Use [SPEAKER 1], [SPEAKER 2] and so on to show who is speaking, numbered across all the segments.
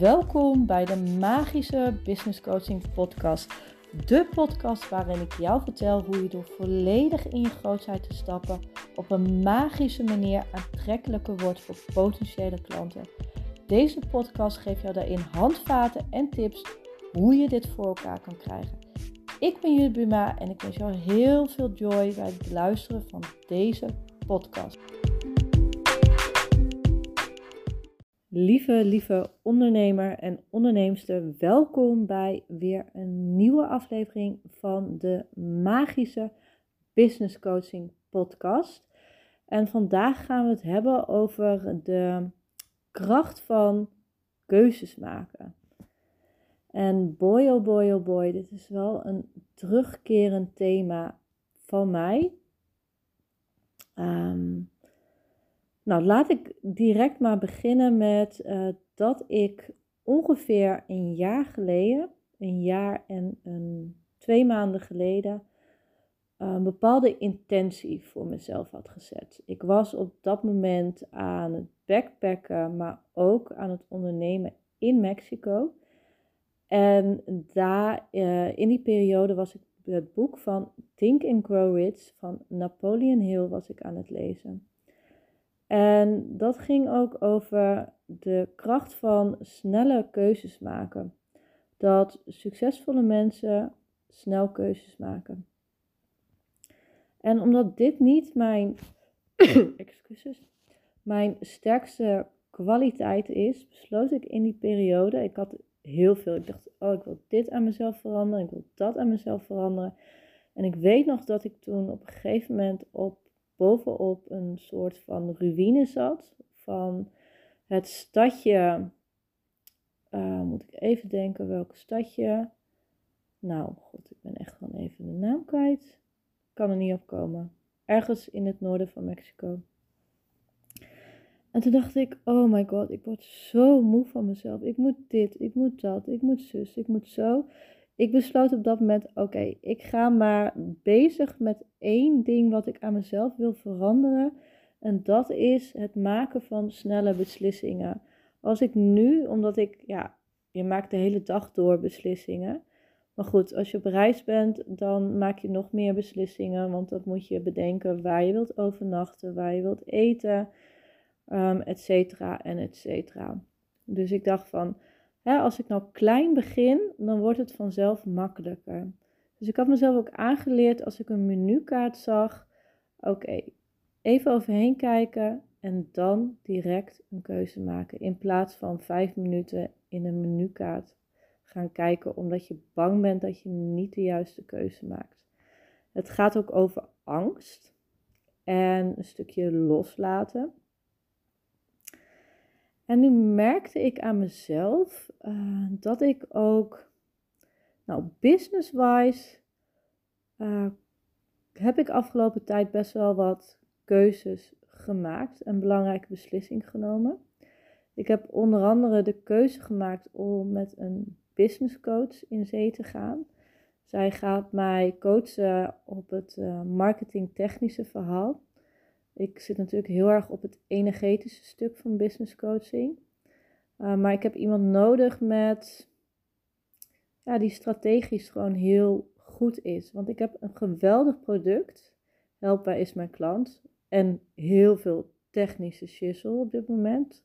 [SPEAKER 1] Welkom bij de Magische Business Coaching Podcast. De podcast waarin ik jou vertel hoe je door volledig in je grootheid te stappen op een magische manier aantrekkelijker wordt voor potentiële klanten. Deze podcast geeft jou daarin handvaten en tips hoe je dit voor elkaar kan krijgen. Ik ben Judith Buma en ik wens jou heel veel joy bij het luisteren van deze podcast. Lieve, lieve ondernemer en onderneemster, welkom bij weer een nieuwe aflevering van de Magische Business Coaching Podcast. En vandaag gaan we het hebben over de kracht van keuzes maken. En boy, oh boy, oh boy, dit is wel een terugkerend thema van mij. Um, nou, laat ik direct maar beginnen met uh, dat ik ongeveer een jaar geleden, een jaar en een, twee maanden geleden, een bepaalde intentie voor mezelf had gezet. Ik was op dat moment aan het backpacken, maar ook aan het ondernemen in Mexico. En daar, uh, in die periode was ik het boek van Think and Grow Rich van Napoleon Hill was ik aan het lezen. En dat ging ook over de kracht van snelle keuzes maken. Dat succesvolle mensen snel keuzes maken. En omdat dit niet mijn, excuses, mijn sterkste kwaliteit is, besloot ik in die periode, ik had heel veel, ik dacht, oh ik wil dit aan mezelf veranderen, ik wil dat aan mezelf veranderen. En ik weet nog dat ik toen op een gegeven moment op bovenop een soort van ruïne zat. Van het stadje. Uh, moet ik even denken welk stadje. Nou, god, ik ben echt gewoon even de naam kwijt. Kan er niet op komen. Ergens in het noorden van Mexico. En toen dacht ik, oh my god, ik word zo moe van mezelf. Ik moet dit, ik moet dat, ik moet zus, ik moet zo ik besloot op dat moment: oké, ik ga maar bezig met één ding wat ik aan mezelf wil veranderen. En dat is het maken van snelle beslissingen. Als ik nu, omdat ik, ja, je maakt de hele dag door beslissingen. Maar goed, als je op reis bent, dan maak je nog meer beslissingen. Want dan moet je bedenken waar je wilt overnachten, waar je wilt eten, um, et cetera en et cetera. Dus ik dacht van, als ik nou klein begin, dan wordt het vanzelf makkelijker. Dus ik had mezelf ook aangeleerd als ik een menukaart zag, oké, even overheen kijken en dan direct een keuze maken. In plaats van vijf minuten in een menukaart gaan kijken omdat je bang bent dat je niet de juiste keuze maakt. Het gaat ook over angst en een stukje loslaten. En nu merkte ik aan mezelf uh, dat ik ook, nou, business-wise, uh, heb ik afgelopen tijd best wel wat keuzes gemaakt, een belangrijke beslissing genomen. Ik heb onder andere de keuze gemaakt om met een business coach in zee te gaan. Zij gaat mij coachen op het uh, marketingtechnische verhaal. Ik zit natuurlijk heel erg op het energetische stuk van business coaching. Uh, maar ik heb iemand nodig met, ja, die strategisch gewoon heel goed is. Want ik heb een geweldig product. Helpa is mijn klant. En heel veel technische shizzle op dit moment.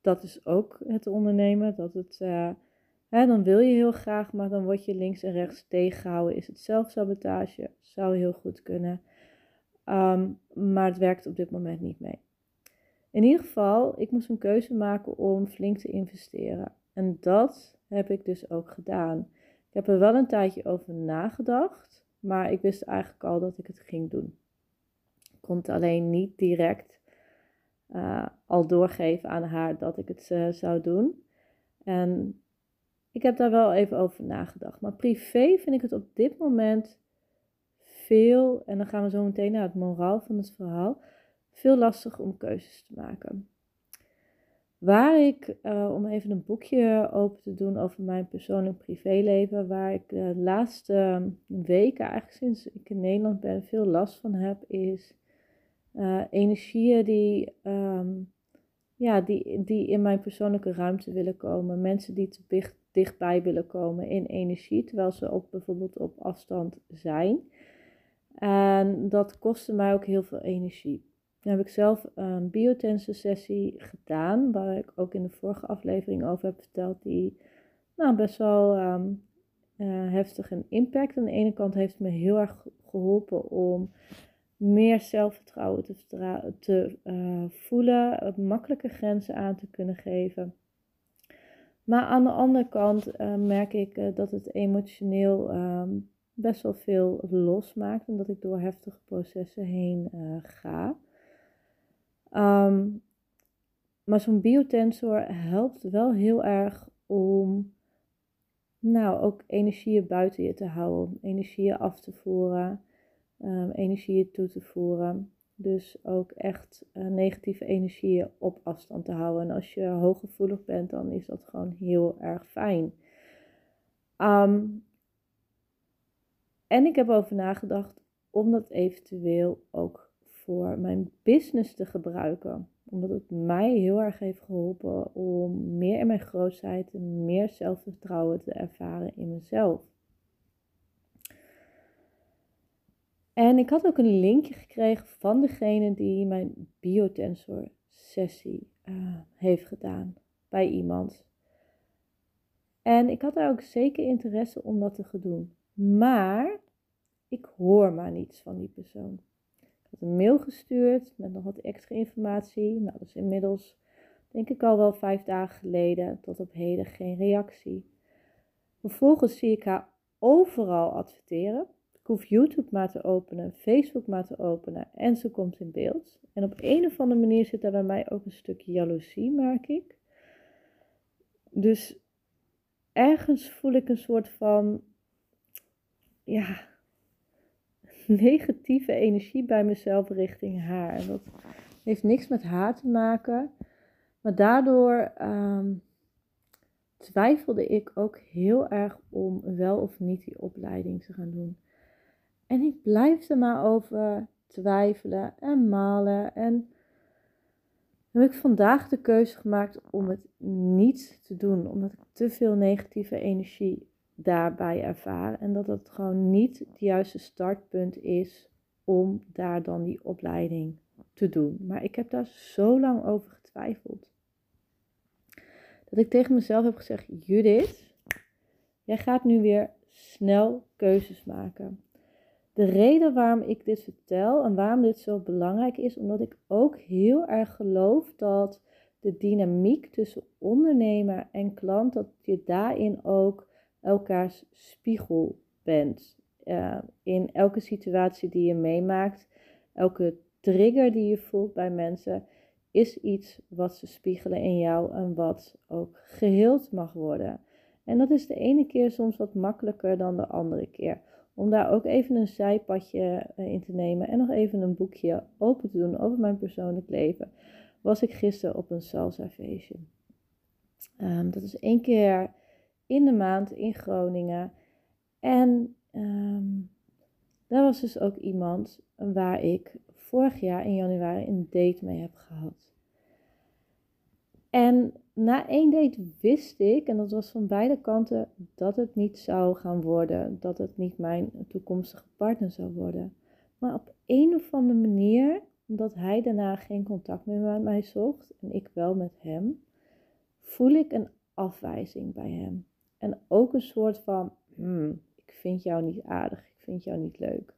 [SPEAKER 1] Dat is ook het ondernemen. Dat het, uh, hè, dan wil je heel graag, maar dan word je links en rechts tegengehouden. Is het zelfsabotage? Zou heel goed kunnen. Ehm, maar het werkt op dit moment niet mee. In ieder geval, ik moest een keuze maken om flink te investeren. En dat heb ik dus ook gedaan. Ik heb er wel een tijdje over nagedacht, maar ik wist eigenlijk al dat ik het ging doen. Ik kon het alleen niet direct uh, al doorgeven aan haar dat ik het uh, zou doen. En ik heb daar wel even over nagedacht. Maar privé vind ik het op dit moment veel, en dan gaan we zo meteen naar het moraal van het verhaal, veel lastig om keuzes te maken. Waar ik, uh, om even een boekje open te doen over mijn persoonlijk privéleven, waar ik de laatste weken, eigenlijk sinds ik in Nederland ben, veel last van heb, is uh, energieën die um, ja, die, die in mijn persoonlijke ruimte willen komen. Mensen die te dicht, dichtbij willen komen in energie, terwijl ze ook bijvoorbeeld op afstand zijn. En dat kostte mij ook heel veel energie. Dan heb ik zelf een biotense sessie gedaan, waar ik ook in de vorige aflevering over heb verteld, die nou, best wel um, uh, heftig een impact. Aan de ene kant heeft het me heel erg geholpen om meer zelfvertrouwen te, te uh, voelen, makkelijke grenzen aan te kunnen geven. Maar aan de andere kant uh, merk ik dat het emotioneel um, best wel veel losmaakt, omdat ik door heftige processen heen ga. Um, maar zo'n biotensor helpt wel heel erg om nou, ook energieën buiten je te houden, energieën af te voeren, um, energieën toe te voeren. Dus ook echt uh, negatieve energieën op afstand te houden. En als je hooggevoelig bent, dan is dat gewoon heel erg fijn. Um, en ik heb over nagedacht om dat eventueel ook voor mijn business te gebruiken. Omdat het mij heel erg heeft geholpen om meer in mijn grootheid en meer zelfvertrouwen te ervaren in mezelf. En ik had ook een linkje gekregen van degene die mijn biotensor sessie uh, heeft gedaan bij iemand. En ik had daar ook zeker interesse om dat te gaan doen. Maar ik hoor maar niets van die persoon een mail gestuurd met nog wat extra informatie. Nou, dat is inmiddels, denk ik al wel vijf dagen geleden, tot op heden geen reactie. Vervolgens zie ik haar overal adverteren. Ik hoef YouTube maar te openen, Facebook maar te openen en ze komt in beeld. En op een of andere manier zit daar bij mij ook een stukje jaloezie, merk ik. Dus ergens voel ik een soort van, ja, negatieve energie bij mezelf richting haar. En dat heeft niks met haar te maken. Maar daardoor ehm, twijfelde ik ook heel erg om wel of niet die opleiding te gaan doen. En ik blijf er maar over twijfelen en malen. En heb ik vandaag de keuze gemaakt om het niet te doen, omdat ik te veel negatieve energie daarbij ervaren. En dat het gewoon niet het juiste startpunt is om daar dan die opleiding te doen. Maar ik heb daar zo lang over getwijfeld. Dat ik tegen mezelf heb gezegd: Judith, jij gaat nu weer snel keuzes maken. De reden waarom ik dit vertel en waarom dit zo belangrijk is, omdat ik ook heel erg geloof dat de dynamiek tussen ondernemer en klant, dat je daarin ook elkaars spiegel bent. Uh, in elke situatie die je meemaakt, elke trigger die je voelt bij mensen, is iets wat ze spiegelen in jou en wat ook geheeld mag worden. En dat is de ene keer soms wat makkelijker dan de andere keer. Om daar ook even een zijpadje eh, in te nemen en nog even een boekje open te doen over mijn persoonlijk leven, was ik gisteren op een salsa feestje. Um, dat is één keer in de maand in Groningen. En um, daar was dus ook iemand waar ik vorig jaar in januari een date mee heb gehad. En na één date wist ik, en dat was van beide kanten, dat het niet zou gaan worden. Dat het niet mijn toekomstige partner zou worden. Maar op een of andere manier, omdat hij daarna geen contact meer met mij zocht en ik wel met hem, voel ik een afwijzing bij hem. En ook een soort van, hmm, ik vind jou niet aardig, ik vind jou niet leuk.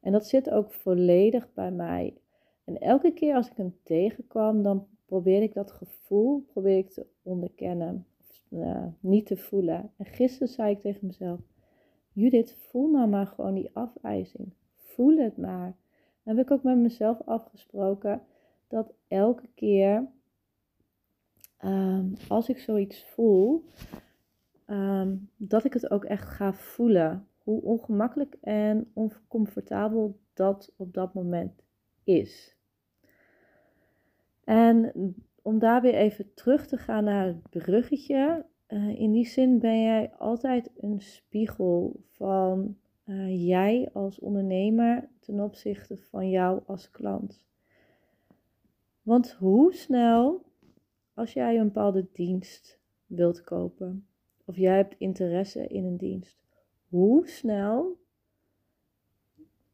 [SPEAKER 1] En dat zit ook volledig bij mij. En elke keer als ik hem tegenkwam, dan probeer ik dat gevoel probeer ik te onderkennen. Of uh, niet te voelen. En gisteren zei ik tegen mezelf, Judith, voel nou maar gewoon die afwijzing. Voel het maar. Dan heb ik ook met mezelf afgesproken dat elke keer um, als ik zoiets voel, Ehm, dat ik het ook echt ga voelen. Hoe ongemakkelijk en oncomfortabel dat op dat moment is. En om daar weer even terug te gaan naar het bruggetje. Uh, in die zin ben jij altijd een spiegel van uh, jij als ondernemer ten opzichte van jou als klant. Want hoe snel als jij een bepaalde dienst wilt kopen, of jij hebt interesse in een dienst, hoe snel,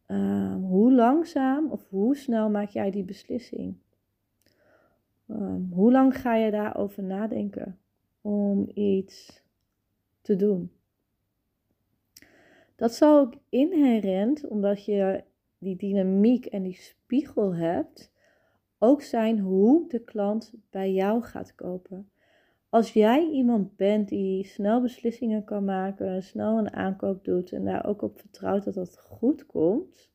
[SPEAKER 1] ehm, hoe langzaam of hoe snel maak jij die beslissing? Ehm, hoe lang ga je daarover nadenken om iets te doen? Dat zal ook inherent, omdat je die dynamiek en die spiegel hebt, ook zijn hoe de klant bij jou gaat kopen. Als jij iemand bent die snel beslissingen kan maken, snel een aankoop doet en daar ook op vertrouwt dat dat goed komt,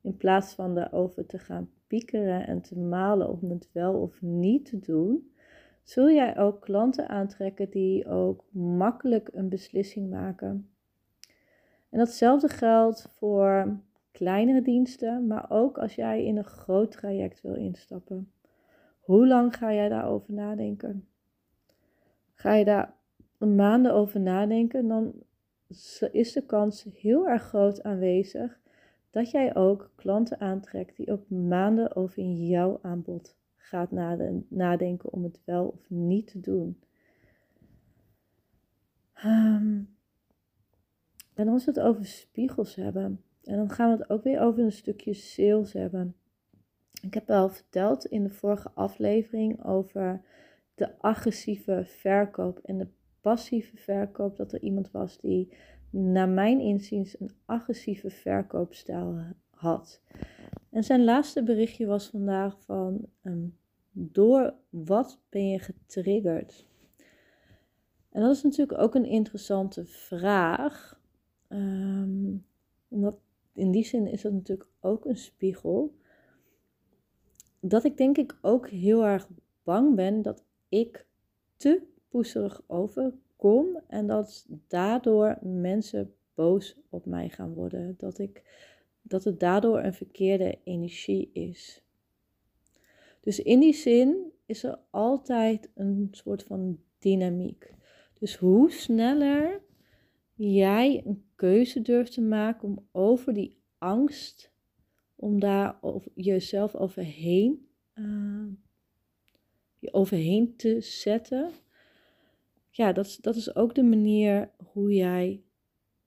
[SPEAKER 1] in plaats van daarover te gaan piekeren en te malen om het wel of niet te doen, zul jij ook klanten aantrekken die ook makkelijk een beslissing maken. En datzelfde geldt voor kleinere diensten, maar ook als jij in een groot traject wil instappen. Hoe lang ga jij daarover nadenken? Ga je daar maanden over nadenken, dan is de kans heel erg groot aanwezig dat jij ook klanten aantrekt die ook maanden over jouw aanbod gaat nadenken om het wel of niet te doen. Ehm, en als we het over spiegels hebben, en dan gaan we het ook weer over een stukje sales hebben. Ik heb wel verteld in de vorige aflevering over de agressieve verkoop en de passieve verkoop. Dat er iemand was die, naar mijn inziens, een agressieve verkoopstijl had. En zijn laatste berichtje was vandaag van: um, door wat ben je getriggerd? En dat is natuurlijk ook een interessante vraag. Um, omdat in die zin is dat natuurlijk ook een spiegel. Dat ik denk ik ook heel erg bang ben dat ik te poeserig overkom en dat daardoor mensen boos op mij gaan worden. Dat, ik, dat het daardoor een verkeerde energie is. Dus in die zin is er altijd een soort van dynamiek. Dus hoe sneller jij een keuze durft te maken om over die angst, om daar jezelf overheen, uh, je overheen te zetten. Ja, dat, dat is ook de manier hoe jij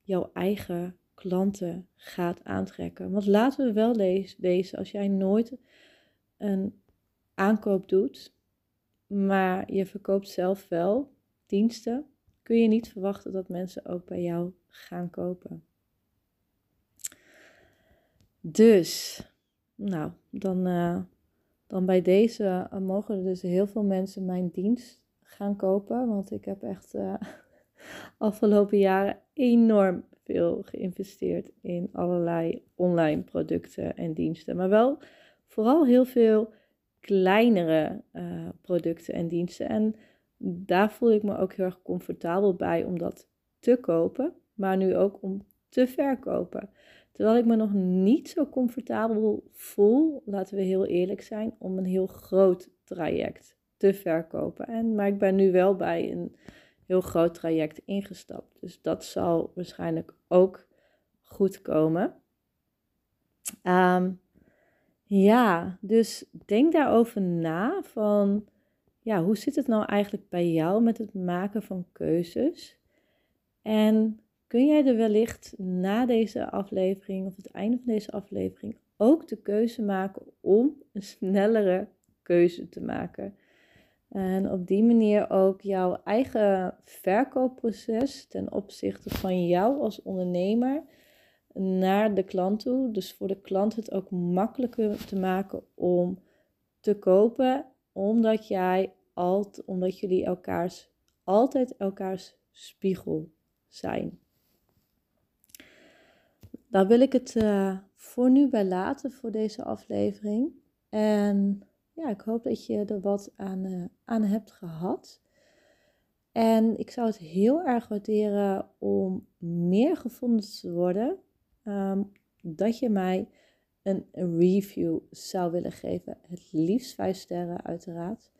[SPEAKER 1] jouw eigen klanten gaat aantrekken. Want laten we wel wezen, als jij nooit een aankoop doet, maar je verkoopt zelf wel diensten, kun je niet verwachten dat mensen ook bij jou gaan kopen. Dus, nou, dan, uh, dan bij deze uh, mogen er dus heel veel mensen mijn dienst gaan kopen. Want ik heb echt uh, afgelopen jaren enorm veel geïnvesteerd in allerlei online producten en diensten. Maar wel vooral heel veel kleinere producten en diensten. En daar voel ik me ook heel erg comfortabel bij om dat te kopen, maar nu ook om te verkopen. Terwijl ik me nog niet zo comfortabel voel, laten we heel eerlijk zijn, om een heel groot traject te verkopen. En, maar ik ben nu wel bij een heel groot traject ingestapt. Dus dat zal waarschijnlijk ook goed komen. Ehm, ja, dus denk daarover na van ja, hoe zit het nou eigenlijk bij jou met het maken van keuzes? En kun jij er wellicht na deze aflevering of het einde van deze aflevering ook de keuze maken om een snellere keuze te maken? En op die manier ook jouw eigen verkoopproces ten opzichte van jou als ondernemer naar de klant toe. Dus voor de klant het ook makkelijker te maken om te kopen omdat jij altijd, omdat jullie elkaars, altijd elkaars spiegel zijn. Daar wil ik het uh, voor nu bij laten voor deze aflevering. En ja, ik hoop dat je er wat aan, uh, aan hebt gehad. En ik zou het heel erg waarderen om meer gevonden te worden. Um, dat je mij een review zou willen geven. Het liefst vijf sterren, uiteraard.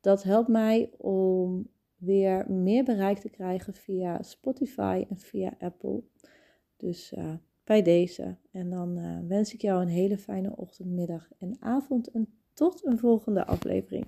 [SPEAKER 1] Dat helpt mij om weer meer bereik te krijgen via Spotify en via Apple. Dus uh, bij deze. En dan uh, wens ik jou een hele fijne ochtend, middag en avond. En tot een volgende aflevering.